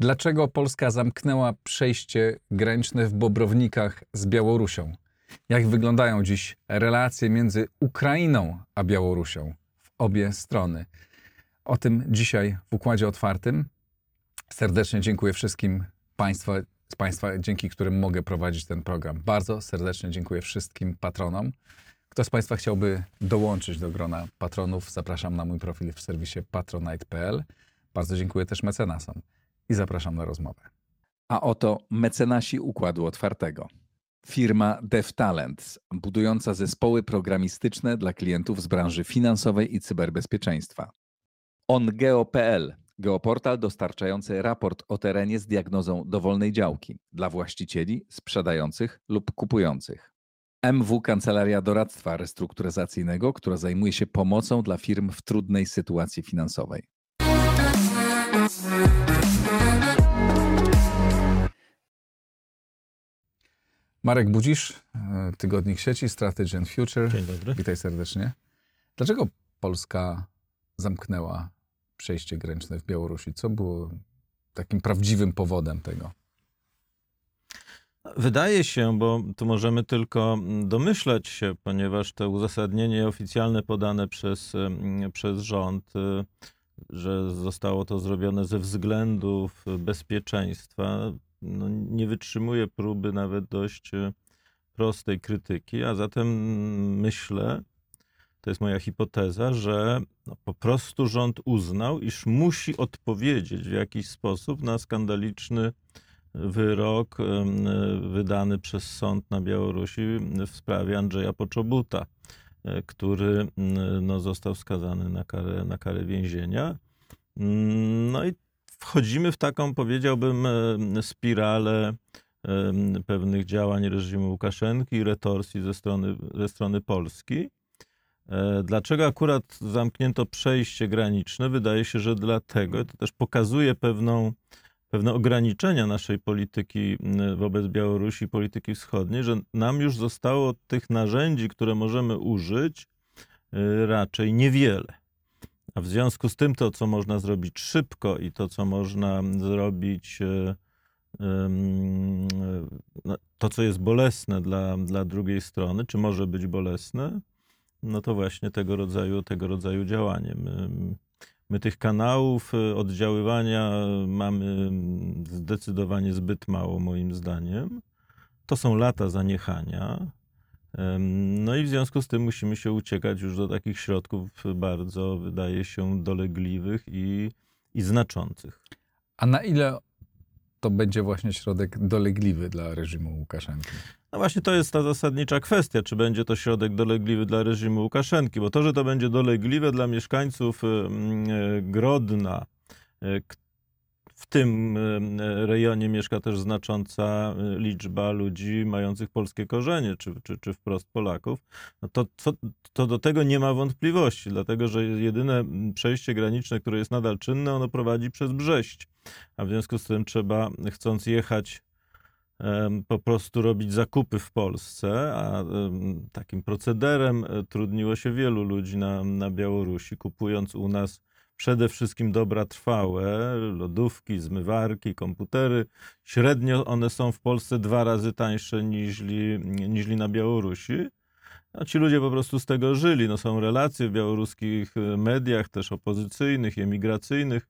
Dlaczego Polska zamknęła przejście graniczne w Bobrownikach z Białorusią? Jak wyglądają dziś relacje między Ukrainą a Białorusią w obie strony? O tym dzisiaj w Układzie Otwartym. Serdecznie dziękuję wszystkim Państwa, z Państwa, dzięki którym mogę prowadzić ten program. Bardzo serdecznie dziękuję wszystkim patronom. Kto z Państwa chciałby dołączyć do grona patronów, zapraszam na mój profil w serwisie patronite.pl. Bardzo dziękuję też mecenasom i zapraszam na rozmowę. A oto mecenasi Układu Otwartego. Firma DevTalent, budująca zespoły programistyczne dla klientów z branży finansowej i cyberbezpieczeństwa. OnGeo.pl, geoportal dostarczający raport o terenie z diagnozą dowolnej działki dla właścicieli, sprzedających lub kupujących. MW Kancelaria Doradztwa Restrukturyzacyjnego, która zajmuje się pomocą dla firm w trudnej sytuacji finansowej. Marek Budzisz, e, Tygodnik Sieci, Strategy and Future. Dzień dobry. Witaj serdecznie. Dlaczego Polska zamknęła przejście graniczne w Białorusi? Co było takim prawdziwym powodem tego? Wydaje się, bo tu możemy tylko domyślać się, ponieważ to uzasadnienie oficjalne podane przez, mm, przez rząd, y, że zostało to zrobione ze względów bezpieczeństwa, no, nie wytrzymuje próby nawet dość e, prostej krytyki, a zatem myślę, to jest moja hipoteza, że no, po prostu rząd uznał, iż musi odpowiedzieć w jakiś sposób na skandaliczny wyrok wydany przez sąd na Białorusi w sprawie Andrzeja Poczobuta, e, który no, został skazany na karę, na karę więzienia. No i wchodzimy w taką, powiedziałbym, e, spiralę pewnych działań reżimu Łukaszenki i retorsji ze strony, ze strony Polski. E, dlaczego akurat zamknięto przejście graniczne? Wydaje się, że dlatego, to też pokazuje pewną, pewne ograniczenia naszej polityki wobec Białorusi, polityki wschodniej, że nam już zostało tych narzędzi, które możemy użyć, raczej niewiele. A w związku z tym to, co można zrobić szybko i to, co można zrobić, e, no, to, co jest bolesne dla, dla drugiej strony, czy może być bolesne, no to właśnie tego rodzaju, tego rodzaju działanie. My, tych kanałów e, oddziaływania mamy zdecydowanie zbyt mało, moim zdaniem. To są lata zaniechania. No i w związku z tym musimy się uciekać już do takich środków bardzo, wydaje się, dolegliwych i, i znaczących. A na ile to będzie właśnie środek dolegliwy dla reżimu Łukaszenki? No właśnie to jest ta zasadnicza kwestia, czy będzie to środek dolegliwy dla reżimu Łukaszenki, bo to, że to będzie dolegliwe dla mieszkańców e, Grodna, e, w tym rejonie mieszka też znacząca liczba ludzi mających polskie korzenie, czy, czy, czy wprost Polaków, no to, to, to do tego nie ma wątpliwości, dlatego że jedyne przejście graniczne, które jest nadal czynne, ono prowadzi przez Brześć. A w związku z tym trzeba, chcąc jechać po prostu robić zakupy w Polsce, a takim procederem e, trudniło się wielu ludzi na, na Białorusi, kupując u nas przede wszystkim dobra trwałe, lodówki, zmywarki, komputery. Średnio one są w Polsce dwa razy tańsze niż, niż na Białorusi. A ci ludzie po prostu z tego żyli. No, są relacje w białoruskich mediach, też opozycyjnych, emigracyjnych,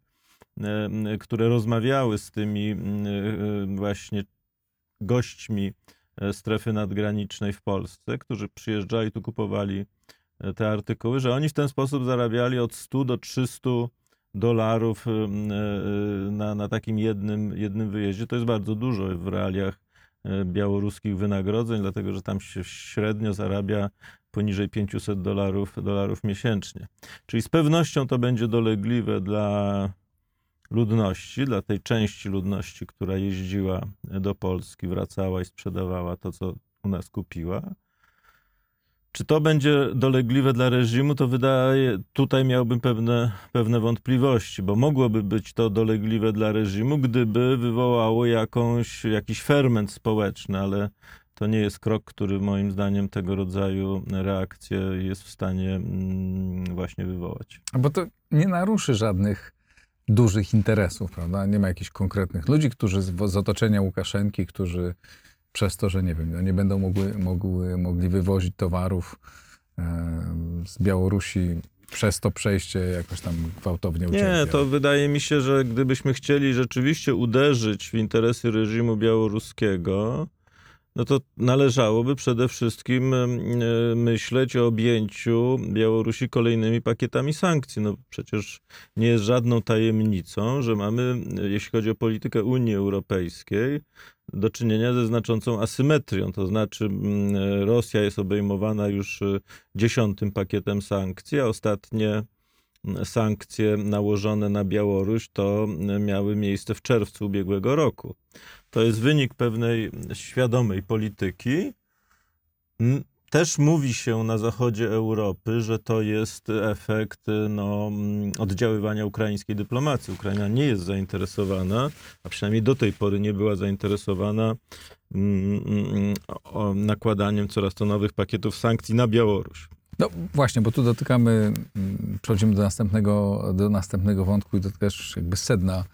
e, które rozmawiały z tymi e, właśnie gośćmi e, strefy nadgranicznej w Polsce, którzy przyjeżdżali tu, kupowali te artykuły, że oni w ten sposób zarabiali od 100 do 300 dolarów y, na, na takim jednym, jednym wyjeździe. To jest bardzo dużo w realiach białoruskich wynagrodzeń, dlatego że tam się średnio zarabia poniżej 500 dolarów, dolarów miesięcznie. Czyli z pewnością to będzie dolegliwe dla ludności, dla tej części ludności, która jeździła do Polski, wracała i sprzedawała to, co u nas kupiła. Czy to będzie dolegliwe dla reżimu, to wydaje, tutaj miałbym pewne, pewne wątpliwości, bo mogłoby być to dolegliwe dla reżimu, gdyby wywołało jakąś, jakiś ferment społeczny, ale to nie jest krok, który moim zdaniem tego rodzaju reakcję jest w stanie mm, właśnie wywołać. Bo to nie naruszy żadnych dużych interesów, prawda? Nie ma jakichś konkretnych ludzi, którzy z, z otoczenia Łukaszenki, którzy przez to, że nie wiem, no nie będą mogły, mogły, mogli wywozić towarów e, z Białorusi, przez to przejście jakoś tam gwałtownie Nie, ucierpiał. to wydaje mi się, że gdybyśmy chcieli rzeczywiście uderzyć w interesy reżimu białoruskiego, no to należałoby przede wszystkim e, myśleć o objęciu Białorusi kolejnymi pakietami sankcji. No przecież nie jest żadną tajemnicą, że mamy, e, jeśli chodzi o politykę Unii Europejskiej, do czynienia ze znaczącą asymetrią. To znaczy e, Rosja jest obejmowana już dziesiątym pakietem sankcji, a ostatnie sankcje nałożone na Białoruś to miały miejsce w czerwcu ubiegłego roku. To jest wynik pewnej świadomej polityki. Też mówi się na zachodzie Europy, że to jest efekt no, oddziaływania ukraińskiej dyplomacji. Ukraina nie jest zainteresowana, a przynajmniej do tej pory nie była zainteresowana mm, nakładaniem coraz to nowych pakietów sankcji na Białoruś. No właśnie, bo tu dotykamy, mm, przechodzimy do następnego, do następnego wątku i to też jakby sedna,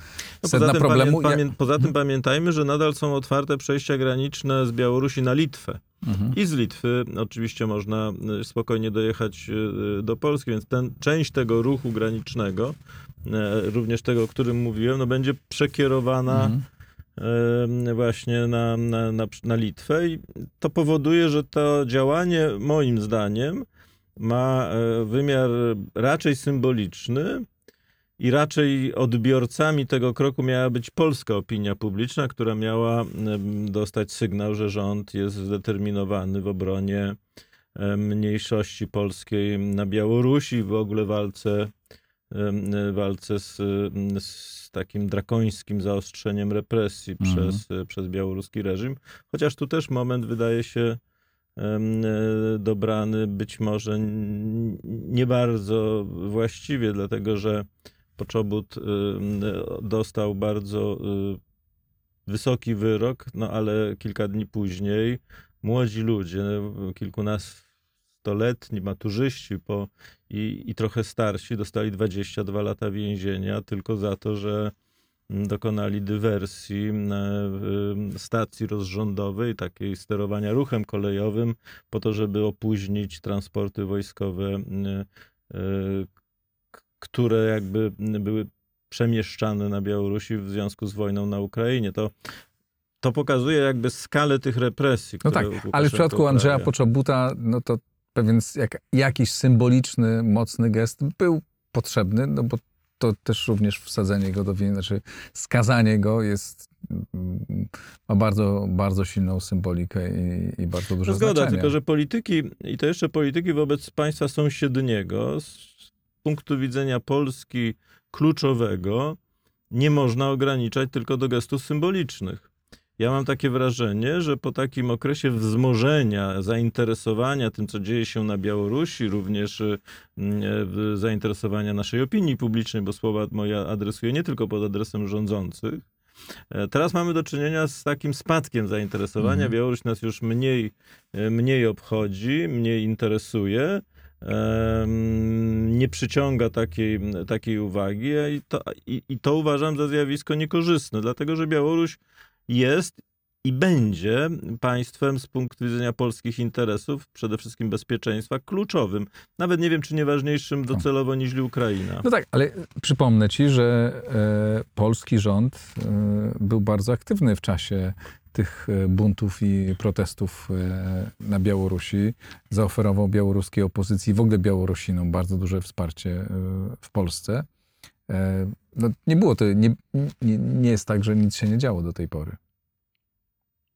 No, sedna tym problemu. Pamię, pamię, poza tym pamiętajmy, że nadal są otwarte przejścia graniczne z Białorusi na Litwę. Mhm. I z Litwy oczywiście można y, spokojnie dojechać y, do Polski, więc ten, część tego ruchu granicznego, y, również tego, o którym mówiłem, no będzie przekierowana Mhm. y, właśnie na, na, na, na Litwę i to powoduje, że to działanie moim zdaniem ma e, wymiar raczej symboliczny i raczej odbiorcami tego kroku miała być polska opinia publiczna, która miała dostać sygnał, że rząd jest zdeterminowany w obronie mniejszości polskiej na Białorusi, w ogóle walce, walce z, z takim drakońskim zaostrzeniem represji Mhm. przez, przez białoruski reżim. Chociaż tu też moment wydaje się dobrany być może nie bardzo właściwie, dlatego że Poczobut dostał bardzo y, wysoki wyrok, no ale kilka dni później młodzi ludzie, kilkunastoletni maturzyści po, i, i trochę starsi dostali 22 lata więzienia tylko za to, że dokonali dywersji y, stacji rozrządowej, takiej sterowania ruchem kolejowym, po to, żeby opóźnić transporty wojskowe, y, k- które jakby były przemieszczane na Białorusi w związku z wojną na Ukrainie. To, to pokazuje jakby skalę tych represji. No tak, ale w przypadku Andrzeja. Poczobuta, no to pewien jak, jakiś symboliczny, mocny gest był potrzebny, no bo to też również wsadzenie go do więzienia, znaczy skazanie go jest, ma bardzo, bardzo silną symbolikę i, i bardzo duże No zgoda, znaczenie. tylko że polityki, i to jeszcze polityki wobec państwa sąsiedniego, z punktu widzenia Polski kluczowego, nie można ograniczać tylko do gestów symbolicznych. Ja mam takie wrażenie, że po takim okresie wzmożenia, zainteresowania tym, co dzieje się na Białorusi, również y, y, zainteresowania naszej opinii publicznej, bo słowa moja adresuję nie tylko pod adresem rządzących, e, Teraz mamy do czynienia z takim spadkiem zainteresowania. Mhm. Białoruś nas już mniej, e, mniej obchodzi, mniej interesuje, nie przyciąga takiej, takiej uwagi i to, i, i to uważam za zjawisko niekorzystne, dlatego że Białoruś jest i będzie państwem z punktu widzenia polskich interesów, przede wszystkim bezpieczeństwa, kluczowym. Nawet nie wiem, czy nie ważniejszym docelowo niż Ukraina. No tak, ale przypomnę ci, że e, polski rząd e, był bardzo aktywny w czasie tych e, buntów i protestów e, na Białorusi. Zaoferował białoruskiej opozycji, w ogóle Białorusinom bardzo duże wsparcie e, w Polsce. E, no, nie było to, nie, nie, nie jest tak, że nic się nie działo do tej pory.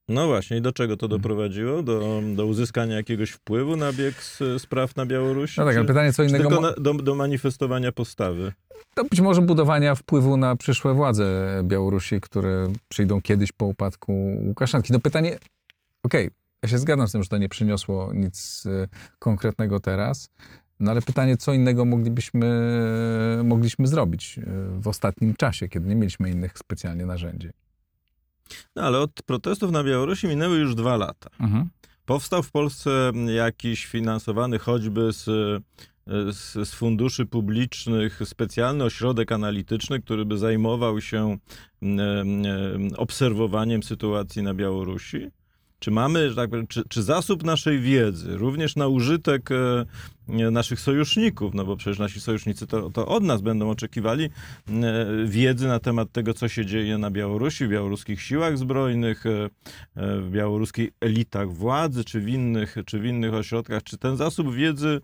No właśnie, i do czego to Mhm. doprowadziło? Do, do uzyskania jakiegoś wpływu na bieg spraw na Białorusi? No tak, ale pytanie co innego. tylko na, do, do manifestowania postawy? To być może budowania wpływu na przyszłe władze Białorusi, które przyjdą kiedyś po upadku Łukaszenki. No pytanie, okej, Ja się zgadzam z tym, że to nie przyniosło nic e, konkretnego teraz. No ale pytanie, co innego moglibyśmy, mogliśmy zrobić e, w ostatnim czasie, kiedy nie mieliśmy innych specjalnie narzędzi. No ale od protestów na Białorusi minęły już dwa lata. Mhm. Powstał w Polsce jakiś finansowany choćby z, z, z funduszy publicznych specjalny ośrodek analityczny, który by zajmował się em, em, obserwowaniem sytuacji na Białorusi? Czy mamy, że tak powiem, czy, czy zasób naszej wiedzy, również na użytek e, naszych sojuszników, no bo przecież nasi sojusznicy to, to od nas będą oczekiwali e, wiedzy na temat tego, co się dzieje na Białorusi, w białoruskich siłach zbrojnych, e, e, w białoruskich elitach władzy, czy w innych, czy w innych ośrodkach, czy ten zasób wiedzy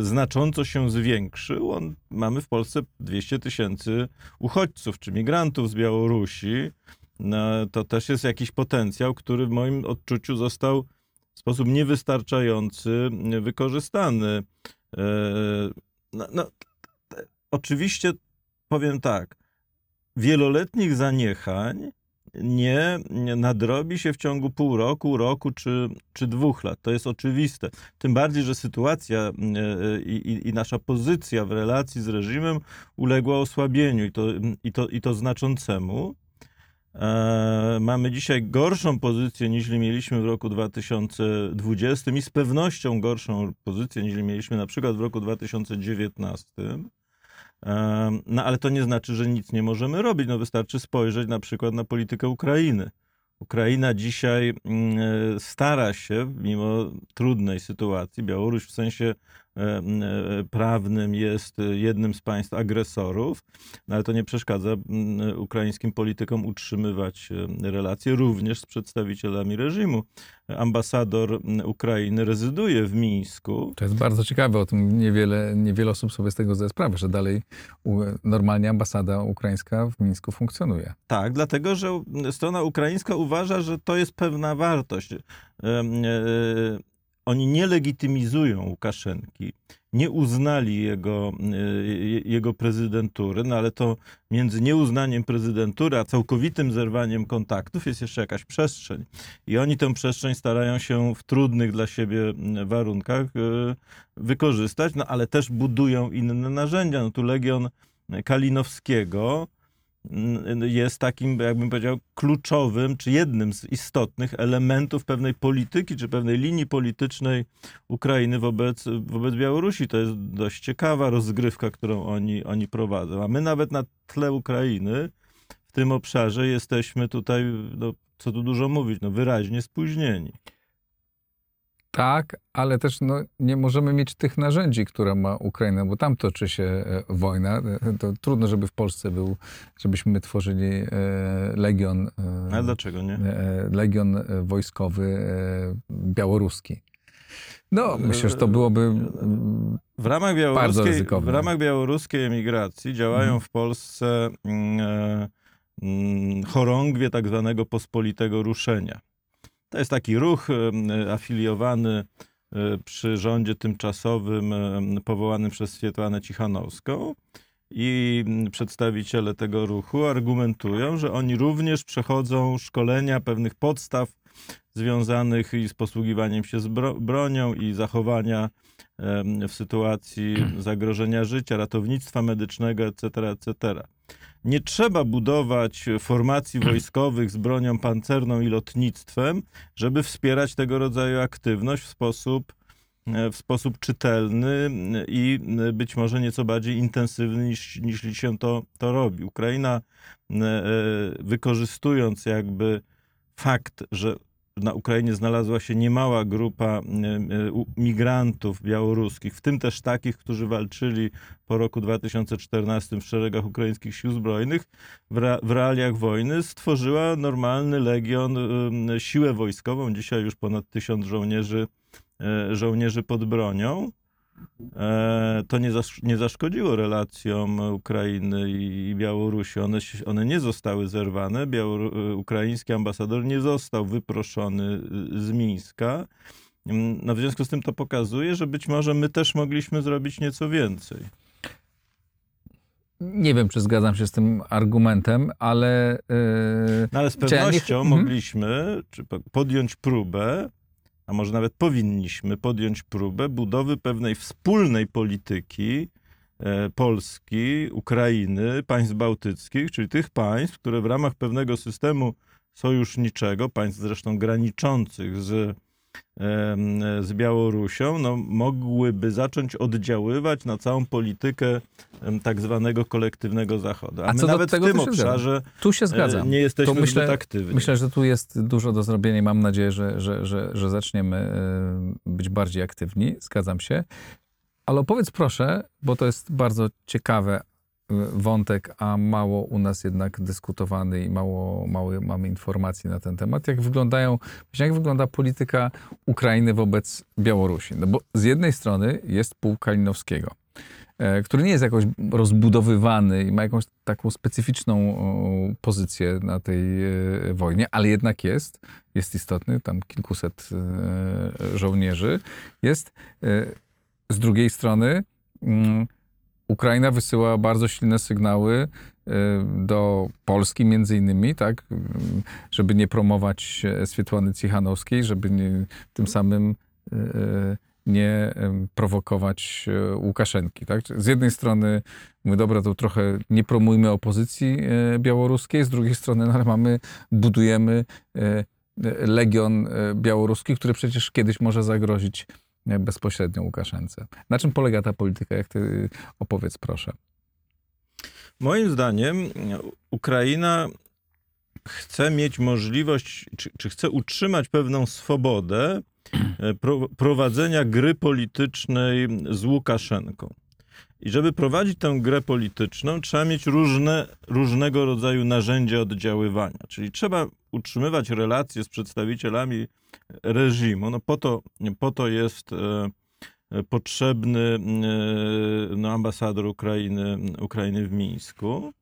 znacząco się zwiększył. On, mamy w Polsce 200 tysięcy uchodźców czy migrantów z Białorusi. No, to też jest jakiś potencjał, który w moim odczuciu został w sposób niewystarczający wykorzystany. E, No, no, oczywiście powiem tak, wieloletnich zaniechań nie nie nadrobi się w ciągu pół roku, roku czy, czy dwóch lat. To jest oczywiste. Tym bardziej, że sytuacja e, i, i nasza pozycja w relacji z reżimem uległa osłabieniu i to, i to, i to znaczącemu. E, mamy dzisiaj gorszą pozycję niż mieliśmy w roku 2020 i z pewnością gorszą pozycję niż mieliśmy na przykład w roku 2019. E, No ale to nie znaczy, że nic nie możemy robić. No wystarczy spojrzeć na przykład na politykę Ukrainy. Ukraina dzisiaj mm, e, stara się, mimo trudnej sytuacji, Białoruś w sensie prawnym jest e, jednym z państw agresorów, no ale to nie przeszkadza ukraińskim politykom utrzymywać e, relacje również z przedstawicielami reżimu. Ambasador Ukrainy rezyduje w Mińsku. To jest bardzo ciekawe, o tym niewiele, niewiele osób sobie z tego zdaje sprawę, że dalej normalnie ambasada ukraińska w Mińsku funkcjonuje. Tak, dlatego że strona ukraińska uważa, że to jest pewna wartość. Oni nie legitymizują Łukaszenki, nie uznali jego, e, jego prezydentury, no ale to między nieuznaniem prezydentury a całkowitym zerwaniem kontaktów jest jeszcze jakaś przestrzeń. I oni tę przestrzeń starają się w trudnych dla siebie warunkach e, wykorzystać, no ale też budują inne narzędzia. No tu Legion Kalinowskiego mm, jest takim, jakbym powiedział, kluczowym, czy jednym z istotnych elementów pewnej polityki, czy pewnej linii politycznej Ukrainy wobec, wobec Białorusi. To jest dość ciekawa rozgrywka, którą oni, oni prowadzą. A my nawet na tle Ukrainy w tym obszarze jesteśmy tutaj, no, co tu dużo mówić, no, wyraźnie spóźnieni. Tak, ale też no, nie możemy mieć tych narzędzi, które ma Ukraina, bo tam toczy się e, wojna. E, To trudno, żeby w Polsce był, żebyśmy tworzyli e, legion, Ale dlaczego nie? legion wojskowy białoruski. No, myślę, że to byłoby W ramach Bardzo białoruskiej, ryzykowne. w ramach białoruskiej emigracji działają Mhm. w Polsce mm, e, mm, chorągwie tak zwanego pospolitego ruszenia. To jest taki ruch afiliowany e, przy rządzie tymczasowym powołanym przez Swietłanę Cichanowską. I przedstawiciele tego ruchu argumentują, że oni również przechodzą szkolenia pewnych podstaw związanych i z posługiwaniem się zbro- bronią i zachowania w sytuacji zagrożenia życia, ratownictwa medycznego, etc., etc. Nie trzeba budować formacji wojskowych z bronią pancerną i lotnictwem, żeby wspierać tego rodzaju aktywność w sposób, e, w sposób czytelny i być może nieco bardziej intensywny niż, niż się to, to robi. Ukraina, e, e, wykorzystując jakby fakt, że na Ukrainie znalazła się niemała grupa e, e, migrantów białoruskich, w tym też takich, którzy walczyli po roku 2014 w szeregach ukraińskich sił zbrojnych, w, re, w realiach wojny stworzyła normalny legion, em, siłę wojskową, dzisiaj już ponad tysiąc żołnierzy, e, żołnierzy pod bronią. E, To nie, zasz, nie zaszkodziło relacjom Ukrainy i Białorusi. One, one nie zostały zerwane. Białoru, e, ukraiński ambasador nie został wyproszony y, z Mińska. Mm, No w związku z tym to pokazuje, że być może my też mogliśmy zrobić nieco więcej. Nie wiem, czy zgadzam się z tym argumentem, ale yy, No ale z Czy ja nie pewnością Mhm. mogliśmy czy po- podjąć próbę a może nawet powinniśmy podjąć próbę budowy pewnej wspólnej polityki e, Polski, Ukrainy, państw bałtyckich, czyli tych państw, które w ramach pewnego systemu sojuszniczego, państw zresztą graniczących z, z Białorusią, no, mogłyby zacząć oddziaływać na całą politykę tak zwanego kolektywnego Zachodu. A, A my co do nawet tego w tym obszarze Tu się e, zgadzam. nie jesteśmy To myślę- aktywni. Myślę, że tu jest dużo do zrobienia i mam nadzieję, że, że, że, że zaczniemy e, być bardziej aktywni. Zgadzam się. Ale opowiedz proszę, bo to jest bardzo ciekawy wątek, a mało u nas jednak dyskutowany i mało, mało mamy informacji na ten temat. Jak wyglądają, jak wygląda polityka Ukrainy wobec Białorusi? No bo z jednej strony jest pułk Kalinowskiego, e, który nie jest jakoś rozbudowywany i ma jakąś taką specyficzną pozycję na tej e, wojnie, ale jednak jest, jest istotny, tam kilkuset e, żołnierzy. Jest z drugiej strony mm, Ukraina wysyła bardzo silne sygnały e, do Polski między innymi, tak, żeby nie promować e, Swietłany Cichanowskiej, żeby nie, tym samym e, nie prowokować Łukaszenki. Tak? Z jednej strony mówię, dobra, to trochę nie promujmy opozycji białoruskiej, z drugiej strony no, ale mamy, budujemy legion białoruski, który przecież kiedyś może zagrozić bezpośrednio Łukaszence. Na czym polega ta polityka? Jak ty opowiedz, proszę. Moim zdaniem Ukraina chce mieć możliwość, czy, czy chce utrzymać pewną swobodę e, pro, prowadzenia gry politycznej z Łukaszenką. I żeby prowadzić tę grę polityczną, trzeba mieć różne, różnego rodzaju narzędzia oddziaływania. Czyli trzeba utrzymywać relacje z przedstawicielami reżimu. No po to, po to jest e, potrzebny e, no, ambasador Ukrainy, Ukrainy w Mińsku.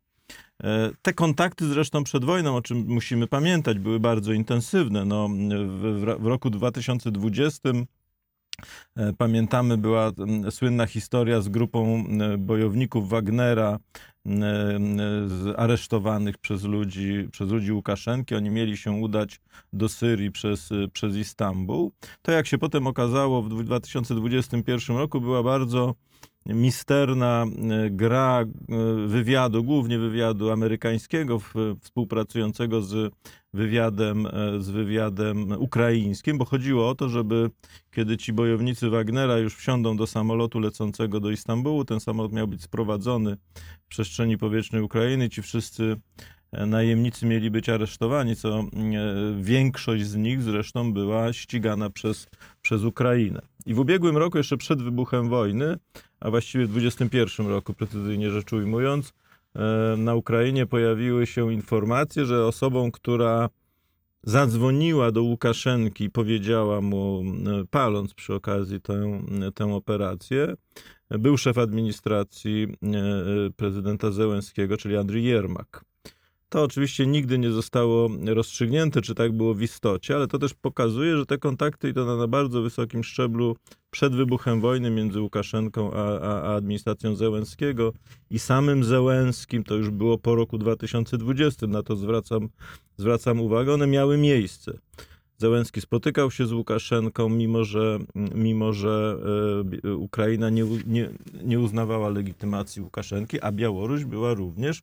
E, Te kontakty zresztą przed wojną, o czym musimy pamiętać, były bardzo intensywne. No, w, w, roku 2020 e, pamiętamy, była słynna historia z grupą e, bojowników Wagnera, e, aresztowanych przez ludzi, przez ludzi Łukaszenki. Oni mieli się udać do Syrii przez, e, przez Istambuł. To, jak się potem okazało, w dwu- 2021 roku była bardzo misterna e, gra e, wywiadu, głównie wywiadu amerykańskiego, współpracującego z wywiadem, e, z wywiadem ukraińskim, bo chodziło o to, żeby kiedy ci bojownicy Wagnera już wsiądą do samolotu lecącego do Istambułu, ten samolot miał być sprowadzony w przestrzeni powietrznej Ukrainy, ci wszyscy najemnicy mieli być aresztowani, co e, większość z nich zresztą była ścigana przez, przez Ukrainę. I w ubiegłym roku, jeszcze przed wybuchem wojny, a właściwie w 2021 roku, precyzyjnie rzecz ujmując, e, na Ukrainie pojawiły się informacje, że osobą, która zadzwoniła do Łukaszenki i powiedziała mu, e, paląc przy okazji tę, tę operację, był szef administracji prezydenta Zełenskiego, czyli Andrzej Jermak. To oczywiście nigdy nie zostało rozstrzygnięte, czy tak było w istocie, ale to też pokazuje, że te kontakty i to na, bardzo wysokim szczeblu przed wybuchem wojny między Łukaszenką a, a, a administracją Zełenskiego i samym Zełenskim, to już było po roku 2020, na to zwracam, zwracam uwagę, one miały miejsce. Zełenski spotykał się z Łukaszenką, mimo że, mimo że e, Ukraina nie, nie, nie uznawała legitymacji Łukaszenki, a Białoruś była również,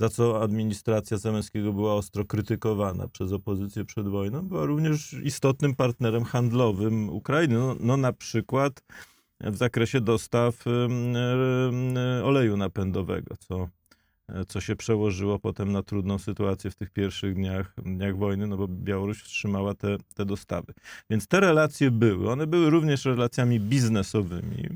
za co administracja Zełenskiego była ostro krytykowana przez opozycję przed wojną, była również istotnym partnerem handlowym Ukrainy. No, no na przykład w zakresie dostaw oleju napędowego, co, co się przełożyło potem na trudną sytuację w tych pierwszych dniach, dniach wojny, no bo Białoruś wstrzymała te, te dostawy. Więc te relacje były. One były również relacjami biznesowymi.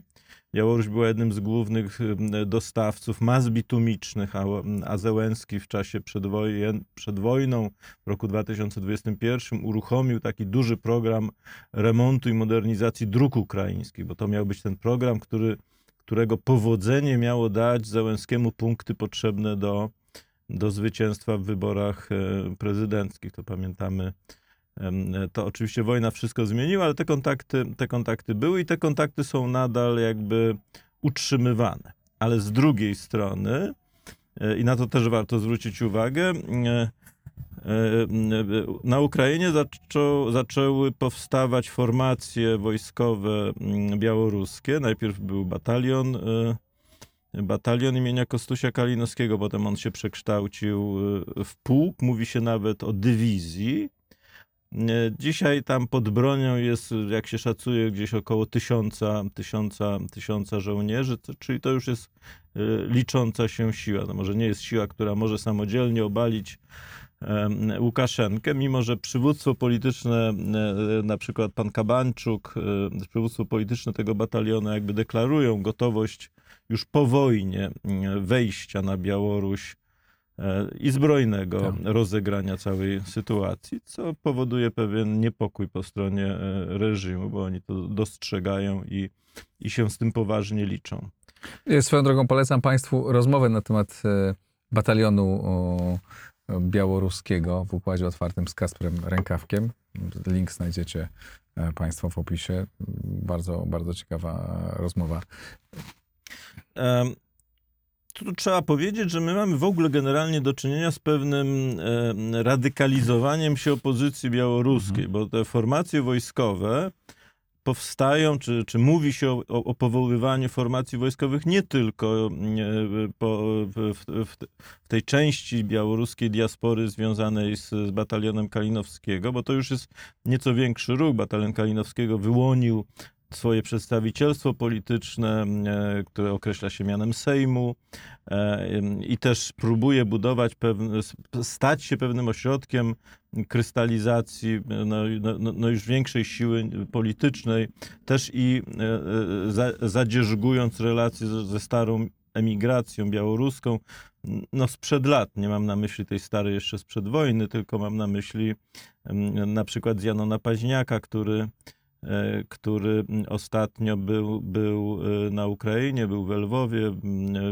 Białoruś była jednym z głównych dostawców mas bitumicznych, a, a Zełenski w czasie przedwojen, przed wojną w roku 2021 uruchomił taki duży program remontu i modernizacji dróg ukraińskich, bo to miał być ten program, który, którego powodzenie miało dać Zełenskiemu punkty potrzebne do, do zwycięstwa w wyborach e, prezydenckich. To pamiętamy. To oczywiście wojna wszystko zmieniła, ale te kontakty, te kontakty były i te kontakty są nadal jakby utrzymywane. Ale z drugiej strony, e, i na to też warto zwrócić uwagę, e, Na Ukrainie zaczą, zaczęły powstawać formacje wojskowe mm, białoruskie. Najpierw był batalion, e, batalion imienia Kostusia Kalinowskiego, potem on się przekształcił e, w pułk, mówi się nawet o dywizji. E, Dzisiaj tam pod bronią jest, jak się szacuje, gdzieś około tysiąca, tysiąca, tysiąca żołnierzy, to, czyli to już jest e, licząca się siła. To może nie jest siła, która może samodzielnie obalić Łukaszenkę, mimo że przywództwo polityczne, e, na przykład pan Kabańczuk, e, przywództwo polityczne tego batalionu jakby deklarują gotowość już po wojnie wejścia na Białoruś i zbrojnego Tak. rozegrania całej sytuacji, co powoduje pewien niepokój po stronie e, reżimu, bo oni to dostrzegają i, i się z tym poważnie liczą. Swoją drogą polecam Państwu rozmowę na temat e, batalionu białoruskiego w układzie otwartym z Kasprem Rękawkiem. Link znajdziecie e, Państwo w opisie. Bardzo, bardzo ciekawa rozmowa. Tu trzeba powiedzieć, że my mamy w ogóle generalnie do czynienia z pewnym em, radykalizowaniem się opozycji białoruskiej, bo te formacje wojskowe powstają, czy, czy mówi się o, o, powoływaniu formacji wojskowych nie tylko e, po, w, w, w, w tej części białoruskiej diaspory związanej z, z batalionem Kalinowskiego, bo to już jest nieco większy ruch. Batalion Kalinowskiego wyłonił swoje przedstawicielstwo polityczne, e, które określa się mianem Sejmu e, i też próbuje budować pewne, stać się pewnym ośrodkiem krystalizacji no, no, no już większej siły politycznej, też i e, e, za, zadzierzgując relacje ze, starą emigracją białoruską, no sprzed lat, nie mam na myśli tej starej jeszcze sprzed wojny, tylko mam na myśli em, na przykład Janona Paźniaka, który e, który ostatnio był, był e, na Ukrainie, był w Lwowie, m,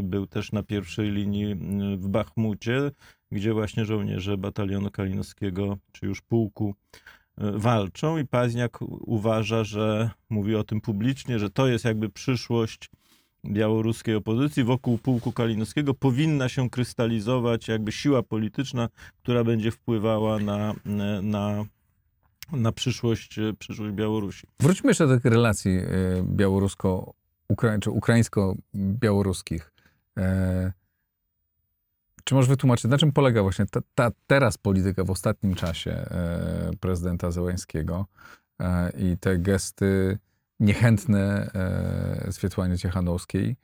był też na pierwszej linii m, w Bachmucie, gdzie właśnie żołnierze batalionu kalinowskiego, czy już pułku, e, walczą i Paźniak uważa, że mówi o tym publicznie, że to jest jakby przyszłość białoruskiej opozycji. Wokół pułku kalinowskiego powinna się krystalizować jakby siła polityczna, która będzie wpływała na, na, na przyszłość, przyszłość Białorusi. Wróćmy jeszcze do tych relacji e, białorusko ukra- czy ukraińsko-białoruskich. E, Czy możesz wytłumaczyć, na czym polega właśnie ta, ta teraz polityka w ostatnim czasie e, prezydenta Zełańskiego e, i te gesty niechętne e, Swietłanie Ciechanowskiej?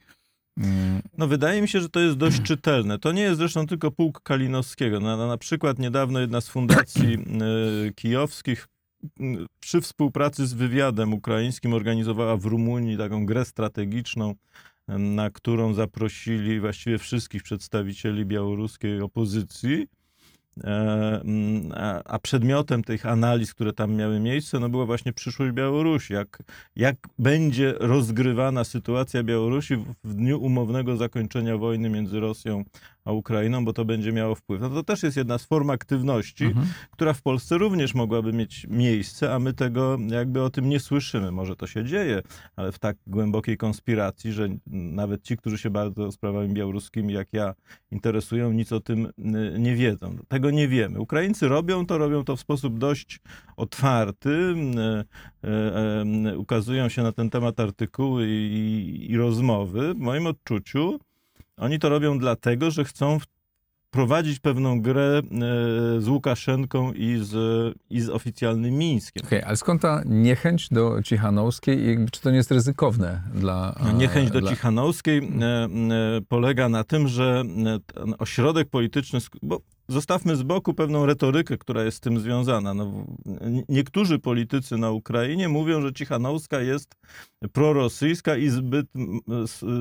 Mm, No wydaje mi się, że to jest dość czytelne. To nie jest zresztą tylko pułk Kalinowskiego. Na, na, przykład niedawno jedna z fundacji y, kijowskich przy współpracy z wywiadem ukraińskim organizowała w Rumunii taką grę strategiczną, na którą zaprosili właściwie wszystkich przedstawicieli białoruskiej opozycji. E, mm, A, przedmiotem tych analiz, które tam miały miejsce, no była właśnie przyszłość Białorusi. Jak, jak będzie rozgrywana sytuacja Białorusi w dniu umownego zakończenia wojny między Rosją a Ukrainą, bo to będzie miało wpływ. No to też jest jedna z form aktywności, mhm. która w Polsce również mogłaby mieć miejsce, a my tego jakby o tym nie słyszymy. Może to się dzieje, ale w tak głębokiej konspiracji, że nawet ci, którzy się bardzo sprawami białoruskimi, jak ja, interesują, nic o tym y, nie wiedzą. Tego nie wiemy. Ukraińcy robią to, robią to w sposób dość otwarty. y, y, Ukazują się na ten temat artykuły i, i rozmowy. W moim odczuciu oni to robią dlatego, że chcą prowadzić pewną grę e, z Łukaszenką i z, i z oficjalnym Mińskiem. Okej, ale skąd ta niechęć do Cichanowskiej i czy to nie jest ryzykowne dla... No, Niechęć do dla... Cichanowskiej e, e, polega na tym, że e, ten ośrodek polityczny, bo zostawmy z boku pewną retorykę, która jest z tym związana. No, niektórzy politycy na Ukrainie mówią, że Cichanowska jest prorosyjska i zbyt,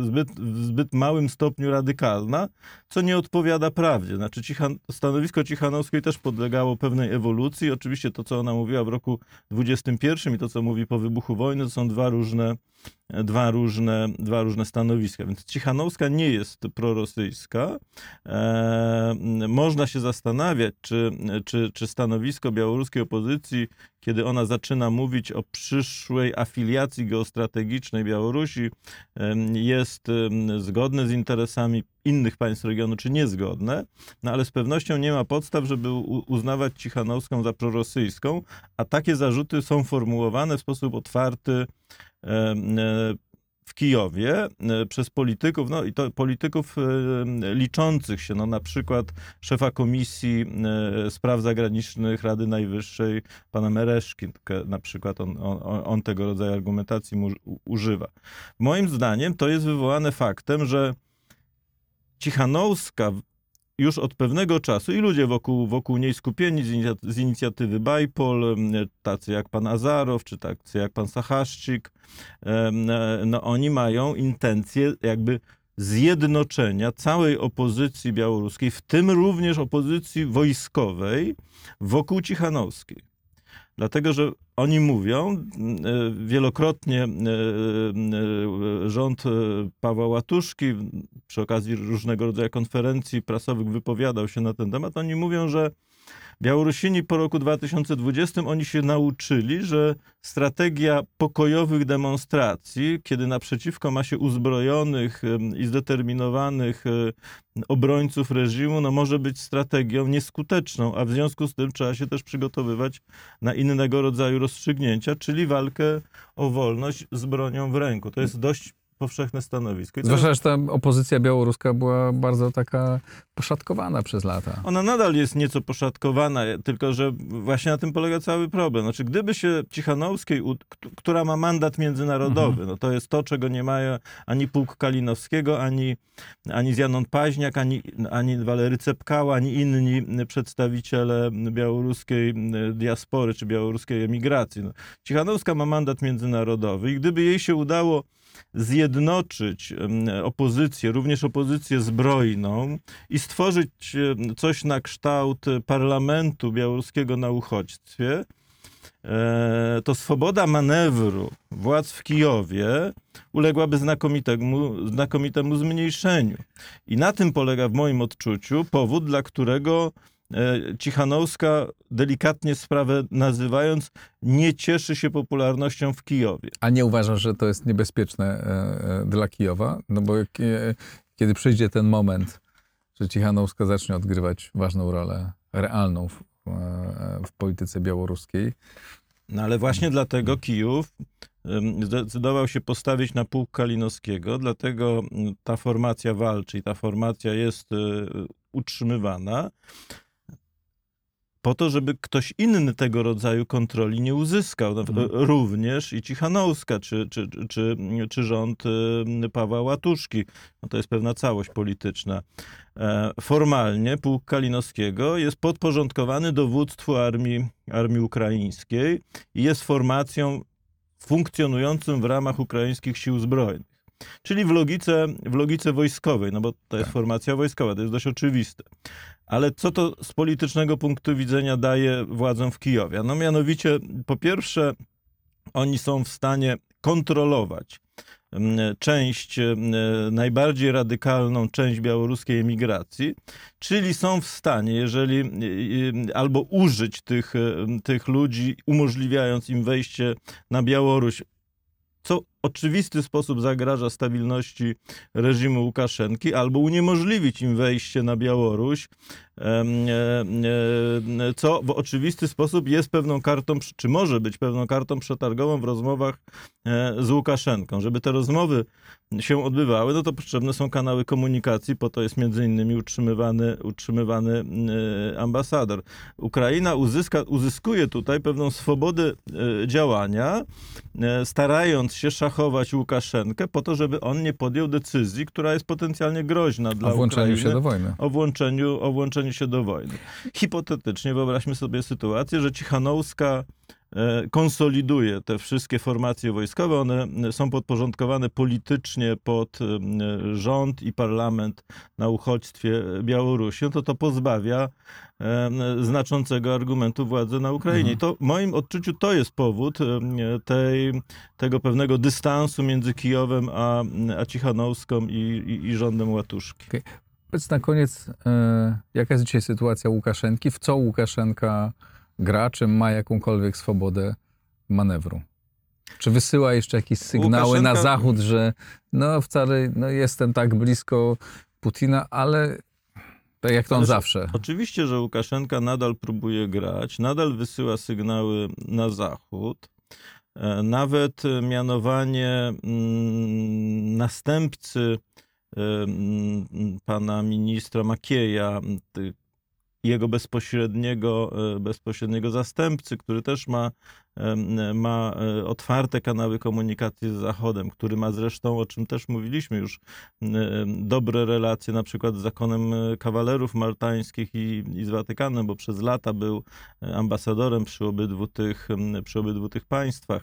zbyt, w zbyt małym stopniu radykalna, co nie odpowiada prawdzie. Znaczy Cichan, stanowisko Cichanowskiej też podlegało pewnej ewolucji. Oczywiście to, co ona mówiła w roku 21 i to, co mówi po wybuchu wojny, to są dwa różne dwa różne, dwa różne stanowiska. Więc Cichanowska nie jest prorosyjska. E, można się zastanawiać, czy, czy, czy stanowisko białoruskiej opozycji, kiedy ona zaczyna mówić o przyszłej afiliacji geostrategicznej Białorusi, em, jest em, zgodne z interesami innych państw regionu, czy niezgodne, no ale z pewnością nie ma podstaw, żeby uznawać Cichanowską za prorosyjską, a takie zarzuty są formułowane w sposób otwarty e, w Kijowie e, przez polityków, no i to polityków e, liczących się, no na przykład szefa Komisji Spraw Zagranicznych Rady Najwyższej, pana Mereszkin, na przykład on, on, on tego rodzaju argumentacji używa. Moim zdaniem to jest wywołane faktem, że Cichanouska w- już od pewnego czasu i ludzie wokół, wokół niej skupieni z, z inicjatywy Bajpol, tacy jak pan Azarow, czy tacy jak pan Sachaszczyk, e, no oni mają intencję jakby zjednoczenia całej opozycji białoruskiej, w tym również opozycji wojskowej wokół Cichanowskiej. Dlatego, że oni mówią, e, wielokrotnie e, e, rząd Pawła Łatuszki przy okazji różnego rodzaju konferencji prasowych wypowiadał się na ten temat. Oni mówią, że Białorusini po roku 2020 oni się nauczyli, że strategia pokojowych demonstracji, kiedy naprzeciwko ma się uzbrojonych i zdeterminowanych e, obrońców reżimu, no może być strategią nieskuteczną, a w związku z tym trzeba się też przygotowywać na innego rodzaju rozstrzygnięcia, czyli walkę o wolność z bronią w ręku. To jest dość powszechne stanowisko. I Zwłaszcza, że ta opozycja białoruska była bardzo taka poszatkowana przez lata. Ona nadal jest nieco poszatkowana, tylko że właśnie na tym polega cały problem. Znaczy, gdyby się Cichanowskiej, która ma mandat międzynarodowy, no to jest to, czego nie mają ani pułk Kalinowskiego, ani, ani Zjanon Paźniak, ani, ani Walery Cepkała, ani inni przedstawiciele białoruskiej diaspory czy białoruskiej emigracji. No, Cichanowska ma mandat międzynarodowy i gdyby jej się udało zjednoczyć opozycję, również opozycję zbrojną i stworzyć coś na kształt parlamentu białoruskiego na uchodźstwie, e, to swoboda manewru władz w Kijowie uległaby znakomitemu, znakomitemu zmniejszeniu. I na tym polega w moim odczuciu powód, dla którego Cichanowska, delikatnie sprawę nazywając, nie cieszy się popularnością w Kijowie. A nie uważasz, że to jest niebezpieczne e, e, dla Kijowa? No bo e, kiedy przyjdzie ten moment, że Cichanouska zacznie odgrywać ważną rolę realną w, e, w polityce białoruskiej, No ale właśnie dlatego Kijów zdecydował się postawić na pułk Kalinowskiego, dlatego ta formacja walczy i ta formacja jest e, utrzymywana po to, żeby ktoś inny tego rodzaju kontroli nie uzyskał. Mhm. Również i Cichanouska, czy, czy, czy, czy rząd e, Pawła Łatuszki. No to jest pewna całość polityczna. E, Formalnie pułk Kalinowskiego jest podporządkowany dowództwu armii, armii ukraińskiej i jest formacją funkcjonującą w ramach ukraińskich sił zbrojnych. Czyli w logice, w logice wojskowej, no bo to jest Tak. formacja wojskowa, to jest dość oczywiste. Ale co to z politycznego punktu widzenia daje władzom w Kijowie? No mianowicie, po pierwsze, oni są w stanie kontrolować mm, część, mm, najbardziej radykalną część białoruskiej emigracji, czyli są w stanie, jeżeli y, y, albo użyć tych, tych ludzi, umożliwiając im wejście na Białoruś, co oczywisty sposób zagraża stabilności reżimu Łukaszenki, albo uniemożliwić im wejście na Białoruś, em, e, e, co w oczywisty sposób jest pewną kartą, czy może być pewną kartą przetargową w rozmowach e, z Łukaszenką. Żeby te rozmowy się odbywały, no to potrzebne są kanały komunikacji, po to jest między innymi utrzymywany, utrzymywany e, ambasador. Ukraina uzyska, uzyskuje tutaj pewną swobodę e, działania, e, starając się szachować Łukaszenkę po to, żeby on nie podjął decyzji, która jest potencjalnie groźna dla o włączeniu Ukrainy się do wojny. o włączeniu, o włączeniu się do wojny. Hipotetycznie wyobraźmy sobie sytuację, że Cichanouska e, konsoliduje te wszystkie formacje wojskowe. One są podporządkowane politycznie pod e, rząd i parlament na uchodźstwie Białorusi. No to to pozbawia e, znaczącego argumentu władzy na Ukrainie. I to w moim odczuciu to jest powód e, tej, tego pewnego dystansu między Kijowem a, a Cichanowską i, i, i rządem Łatuszki. Powiedz na koniec, e, jaka jest dzisiaj sytuacja Łukaszenki? W co Łukaszenka gra? Czy ma jakąkolwiek swobodę manewru? Czy wysyła jeszcze jakieś sygnały na Łukaszenka- zachód, że no wcale no, jestem tak blisko Putina, ale tak jak to on zawsze. Oczywiście, że Łukaszenka nadal próbuje grać, nadal wysyła sygnały na Zachód. E, Nawet e, mianowanie mm, następcy e, mm, pana ministra Makieja, jego bezpośredniego, e, bezpośredniego zastępcy, który też ma, ma e, otwarte kanały komunikacji z Zachodem, który ma zresztą, o czym też mówiliśmy już, dobre relacje na przykład z zakonem e, kawalerów maltańskich i, i z Watykanem, bo przez lata był ambasadorem przy obydwu tych, przy obydwu tych państwach.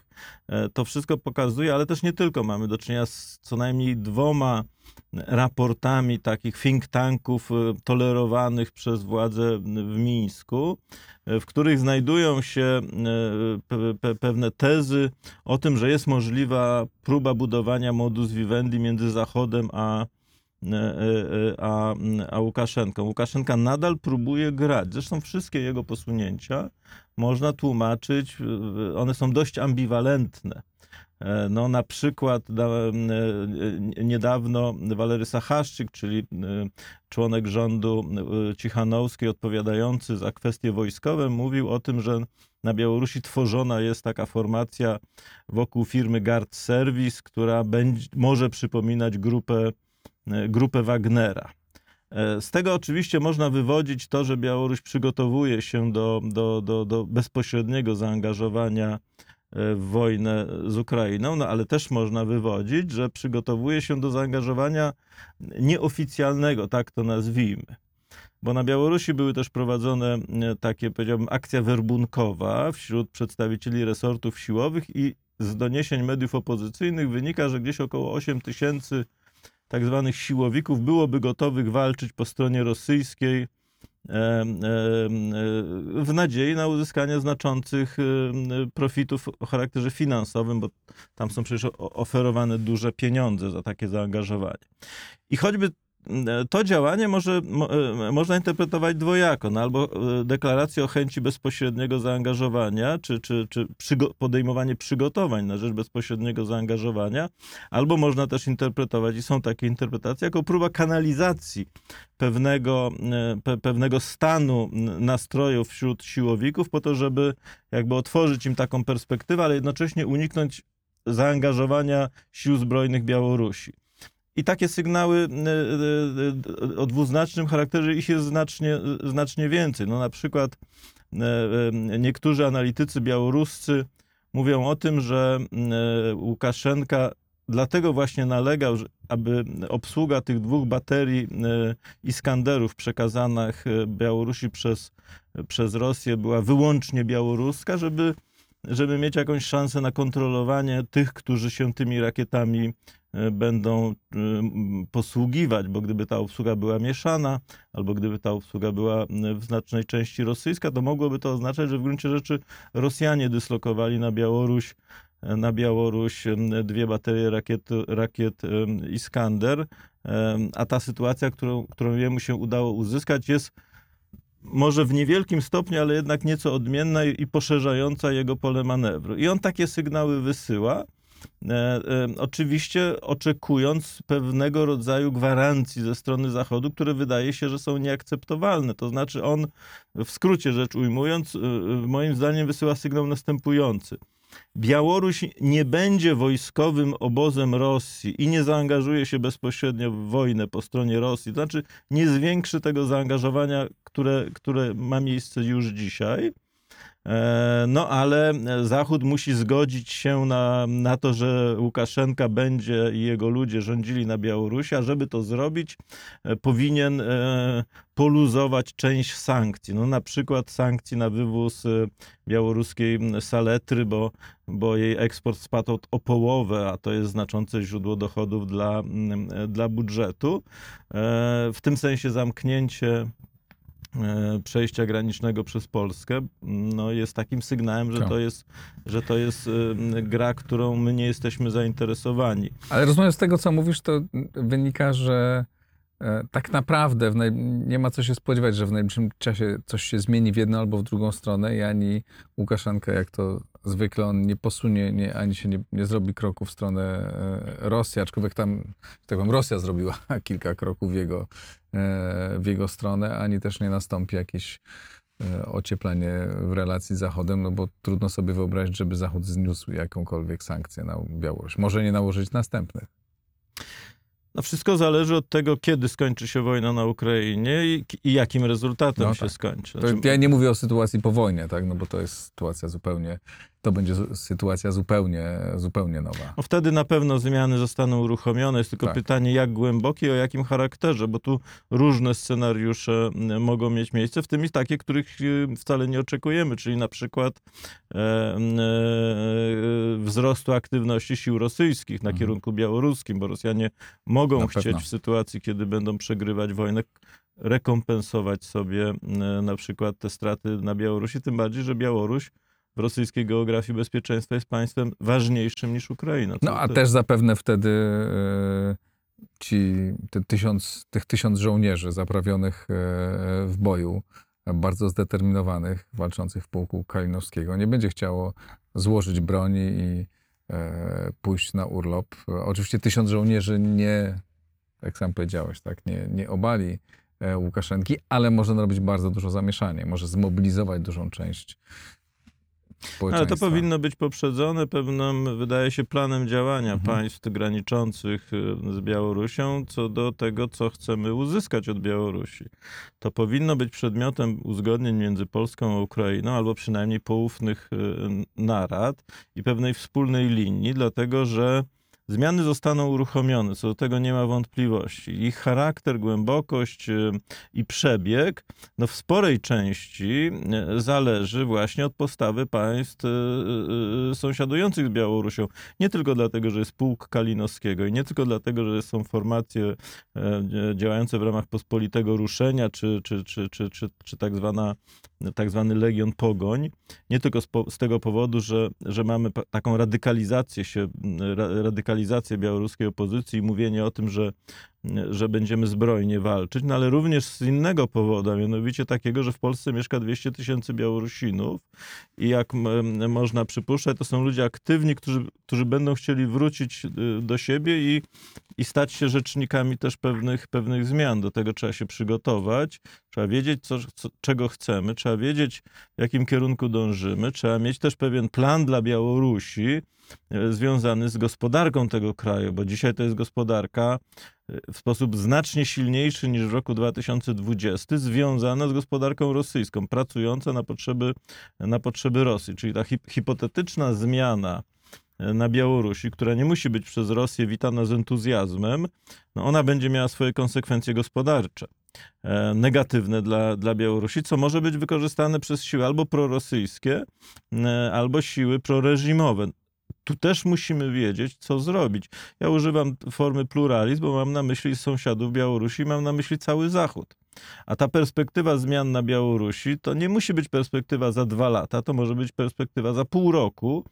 To wszystko pokazuje, ale też nie tylko. Mamy do czynienia z co najmniej dwoma raportami takich think tanków e, tolerowanych przez władze w Mińsku, e, w których znajdują się pe- pewne tezy o tym, że jest możliwa próba budowania modus vivendi między Zachodem a, a, a Łukaszenką. Łukaszenka nadal próbuje grać. Zresztą wszystkie jego posunięcia można tłumaczyć, one są dość ambiwalentne. E, No, na przykład e, e, niedawno Walery Sachaszczyk, czyli członek rządu Cichanowskiej odpowiadający za kwestie wojskowe, mówił o tym, że na Białorusi tworzona jest taka formacja wokół firmy Guard Service, która będzie, może przypominać grupę, grupę Wagnera. Z tego oczywiście można wywodzić to, że Białoruś przygotowuje się do, do, do, do bezpośredniego zaangażowania wojnę z Ukrainą, no ale też można wywodzić, że przygotowuje się do zaangażowania nieoficjalnego, tak to nazwijmy. Bo na Białorusi były też prowadzone e, takie, powiedziałbym, akcja werbunkowa wśród przedstawicieli resortów siłowych i z doniesień mediów opozycyjnych wynika, że gdzieś około 8 tysięcy tak zwanych siłowików byłoby gotowych walczyć po stronie rosyjskiej e, e, e, w nadziei na uzyskanie znaczących profitów o charakterze finansowym, bo tam są przecież oferowane duże pieniądze za takie zaangażowanie. I choćby to działanie może, mo, e, można interpretować dwojako. No albo e, deklarację o chęci bezpośredniego zaangażowania, czy, czy, czy przygo- podejmowanie przygotowań na rzecz bezpośredniego zaangażowania, albo można też interpretować, i są takie interpretacje, jako próba kanalizacji pewnego, e, pe, pewnego stanu nastrojów wśród siłowików, po to, żeby jakby otworzyć im taką perspektywę, ale jednocześnie uniknąć zaangażowania sił zbrojnych Białorusi. I takie sygnały e, e, o dwuznacznym charakterze ich jest znacznie, znacznie więcej. No na przykład niektórzy analitycy białoruscy mówią o tym, że Łukaszenka dlatego właśnie nalegał, aby obsługa tych dwóch baterii Iskanderów przekazanych Białorusi przez, przez Rosję była wyłącznie białoruska, żeby, żeby mieć jakąś szansę na kontrolowanie tych, którzy się tymi rakietami e, będą e, posługiwać, bo gdyby ta obsługa była mieszana, albo gdyby ta obsługa była w znacznej części rosyjska, to mogłoby to oznaczać, że w gruncie rzeczy Rosjanie dyslokowali na Białoruś e, na Białoruś dwie baterie rakiet, rakiet Iskander, a ta sytuacja, którą, którą jemu się udało uzyskać, jest może w niewielkim stopniu, ale jednak nieco odmienna i poszerzająca jego pole manewru. I on takie sygnały wysyła. E, e, oczywiście oczekując pewnego rodzaju gwarancji ze strony Zachodu, które wydaje się, że są nieakceptowalne. To znaczy on, w skrócie rzecz ujmując, e, e, moim zdaniem wysyła sygnał następujący. Białoruś nie będzie wojskowym obozem Rosji i nie zaangażuje się bezpośrednio w wojnę po stronie Rosji. To znaczy nie zwiększy tego zaangażowania, które, które ma miejsce już dzisiaj. E, No ale Zachód musi zgodzić się na, na to, że Łukaszenka będzie i jego ludzie rządzili na Białorusi, a żeby to zrobić, e, powinien e, poluzować część sankcji. No na przykład sankcji na wywóz białoruskiej saletry, bo, bo jej eksport spadł o- połowę, a to jest znaczące źródło dochodów dla, dla budżetu. W tym sensie zamknięcie przejścia granicznego przez Polskę no jest takim sygnałem, że Tak. to jest, że to jest e, gra, którą my nie jesteśmy zainteresowani. Ale rozumiem z tego, co mówisz, to wynika, że e, tak naprawdę naj... nie ma co się spodziewać, że w najbliższym czasie coś się zmieni w jedną albo w drugą stronę i ani Łukaszenka, jak to zwykle, on nie posunie, nie, ani się nie, nie zrobi kroku w stronę e, Rosji, aczkolwiek tam, tak powiem, Rosja zrobiła kilka kroków w jego, e, w jego stronę, ani też nie nastąpi jakieś e, ocieplenie w relacji z Zachodem, no bo trudno sobie wyobrazić, żeby Zachód zniósł jakąkolwiek sankcję na Białoruś. Może nie nałożyć następnych. No wszystko zależy od tego, kiedy skończy się wojna na Ukrainie i, i jakim rezultatem No się tak. skończy. Znaczy, ja nie mówię o sytuacji po wojnie, tak? no bo to jest sytuacja zupełnie, to będzie sytuacja zupełnie, zupełnie nowa. no wtedy na pewno zmiany zostaną uruchomione. Jest tylko Tak. pytanie, jak głębokie i o jakim charakterze, bo tu różne scenariusze mogą mieć miejsce, w tym i takie, których y, wcale nie oczekujemy, czyli na przykład e, m, e, wzrostu aktywności sił rosyjskich na Mhm. kierunku białoruskim, bo Rosjanie mogą Na chcieć pewno. w sytuacji, kiedy będą przegrywać wojnę, rekompensować sobie e, na przykład te straty na Białorusi, tym bardziej, że Białoruś w rosyjskiej geografii bezpieczeństwa jest państwem ważniejszym niż Ukraina. No a te- też zapewne wtedy e, ci, tysiąc, tych tysiąc żołnierzy zaprawionych e, w boju, bardzo zdeterminowanych, walczących w pułku Kalinowskiego, nie będzie chciało złożyć broni i e, pójść na urlop. Oczywiście tysiąc żołnierzy nie, jak sam powiedziałeś, tak, nie, nie obali Łukaszenki, ale może narobić bardzo dużo zamieszanie, może zmobilizować dużą część Ale to powinno być poprzedzone pewnym, wydaje się, planem działania Mhm. państw graniczących y, z Białorusią co do tego, co chcemy uzyskać od Białorusi. To powinno być przedmiotem uzgodnień między Polską a Ukrainą, albo przynajmniej poufnych y, narad i pewnej wspólnej linii, dlatego że zmiany zostaną uruchomione, co do tego nie ma wątpliwości. Ich charakter, głębokość y, i przebieg no w sporej części e, zależy właśnie od postawy państw e, sąsiadujących z Białorusią. Nie tylko dlatego, że jest pułk Kalinowskiego i nie tylko dlatego, że są formacje działające w ramach pospolitego ruszenia, czy, czy, czy, czy, czy, czy tak, zwana, tak zwany Legion Pogoń. Nie tylko z, po, z tego powodu, że, że mamy taką radykalizację się, ra, radykalizację białoruskiej opozycji i mówienie o tym, że że będziemy zbrojnie walczyć, no ale również z innego powodu, mianowicie takiego, że w Polsce mieszka 200 tysięcy Białorusinów i jak można przypuszczać, to są ludzie aktywni, którzy, którzy będą chcieli wrócić y, do siebie i, i stać się rzecznikami też pewnych, pewnych zmian. Do tego trzeba się przygotować, trzeba wiedzieć, co, co, czego chcemy, trzeba wiedzieć, w jakim kierunku dążymy, trzeba mieć też pewien plan dla Białorusi, związany z gospodarką tego kraju, bo dzisiaj to jest gospodarka e, w sposób znacznie silniejszy niż w roku 2020, związana z gospodarką rosyjską, pracująca na potrzeby, na potrzeby Rosji. Czyli ta hip- hipotetyczna zmiana e, na Białorusi, która nie musi być przez Rosję witana z entuzjazmem, no ona będzie miała swoje konsekwencje gospodarcze e, negatywne dla, dla Białorusi, co może być wykorzystane przez siły albo prorosyjskie, e, albo siły proreżimowe. Tu też musimy wiedzieć, co zrobić. Ja używam formy pluralizm, bo mam na myśli sąsiadów Białorusi, mam na myśli cały Zachód. A ta perspektywa zmian na Białorusi to nie musi być perspektywa za dwa lata, to może być perspektywa za pół roku,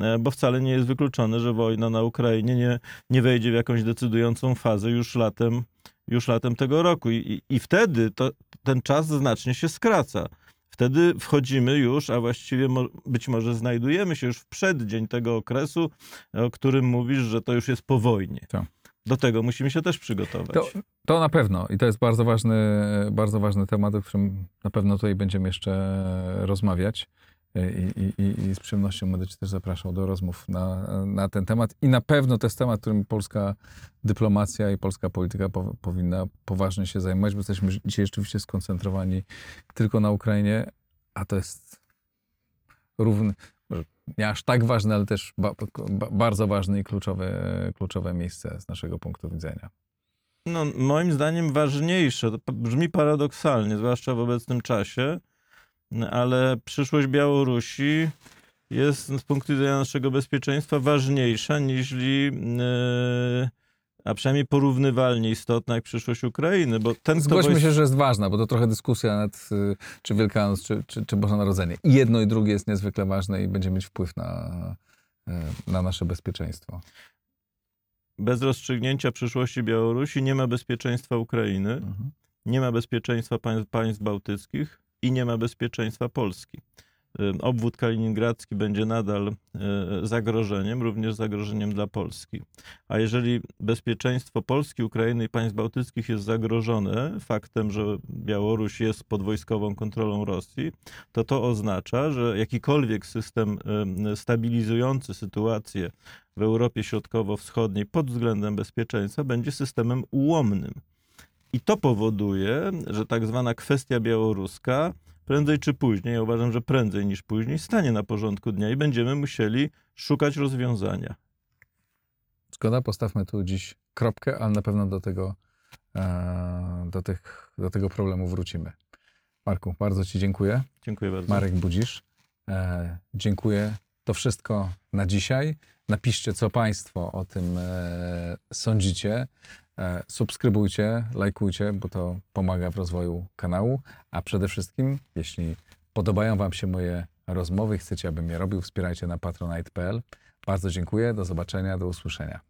e, bo wcale nie jest wykluczone, że wojna na Ukrainie nie, nie wejdzie w jakąś decydującą fazę już latem, już latem tego roku. I, i, i wtedy to, ten czas znacznie się skraca. Wtedy wchodzimy już, a właściwie być może znajdujemy się już w przeddzień tego okresu, o którym mówisz, że to już jest po wojnie. Tak. Do tego musimy się też przygotować. To, to na pewno i to jest bardzo ważny, bardzo ważny temat, o którym na pewno tutaj będziemy jeszcze rozmawiać. I, i, i, I z przyjemnością będę Cię też zapraszał do rozmów na, na ten temat. I na pewno to jest temat, którym polska dyplomacja i polska polityka po, powinna poważnie się zajmować, bo jesteśmy dzisiaj rzeczywiście skoncentrowani tylko na Ukrainie, a to jest równy, nie aż tak ważne, ale też ba, ba, bardzo ważne i kluczowe, kluczowe miejsce z naszego punktu widzenia. No, moim zdaniem ważniejsze, to brzmi paradoksalnie, zwłaszcza w obecnym czasie, ale przyszłość Białorusi jest z punktu widzenia naszego bezpieczeństwa ważniejsza niż, a przynajmniej porównywalnie istotna jak przyszłość Ukrainy, bo ten, Zgłośmy wojsk- się, że jest ważna, bo to trochę dyskusja nad y, czy Wielkanoc, czy, czy, czy Boże Narodzenie. I jedno i drugie jest niezwykle ważne i będzie mieć wpływ na, y, na nasze bezpieczeństwo. bez rozstrzygnięcia przyszłości Białorusi nie ma bezpieczeństwa Ukrainy, Mhm. nie ma bezpieczeństwa państw, państw bałtyckich i nie ma bezpieczeństwa Polski. Obwód kaliningradzki będzie nadal y, zagrożeniem, również zagrożeniem dla Polski. A jeżeli bezpieczeństwo Polski, Ukrainy i państw bałtyckich jest zagrożone faktem, że Białoruś jest pod wojskową kontrolą Rosji, to to oznacza, że jakikolwiek system stabilizujący sytuację w Europie Środkowo-Wschodniej pod względem bezpieczeństwa będzie systemem ułomnym. I to powoduje, że tak zwana kwestia białoruska prędzej czy później, ja uważam, że prędzej niż później, stanie na porządku dnia i będziemy musieli szukać rozwiązania. Zgoda, postawmy tu dziś kropkę, ale na pewno do tego, e, do, tych, do tego problemu wrócimy. Marku, bardzo Ci dziękuję. Dziękuję bardzo. Marek Budzisz. E, dziękuję. To wszystko na dzisiaj. Napiszcie, co Państwo o tym e, sądzicie. E, subskrybujcie, lajkujcie, bo to pomaga w rozwoju kanału. A przede wszystkim, jeśli podobają Wam się moje rozmowy i chcecie, abym je robił, wspierajcie na patronite.pl. Bardzo dziękuję. Do zobaczenia, do usłyszenia.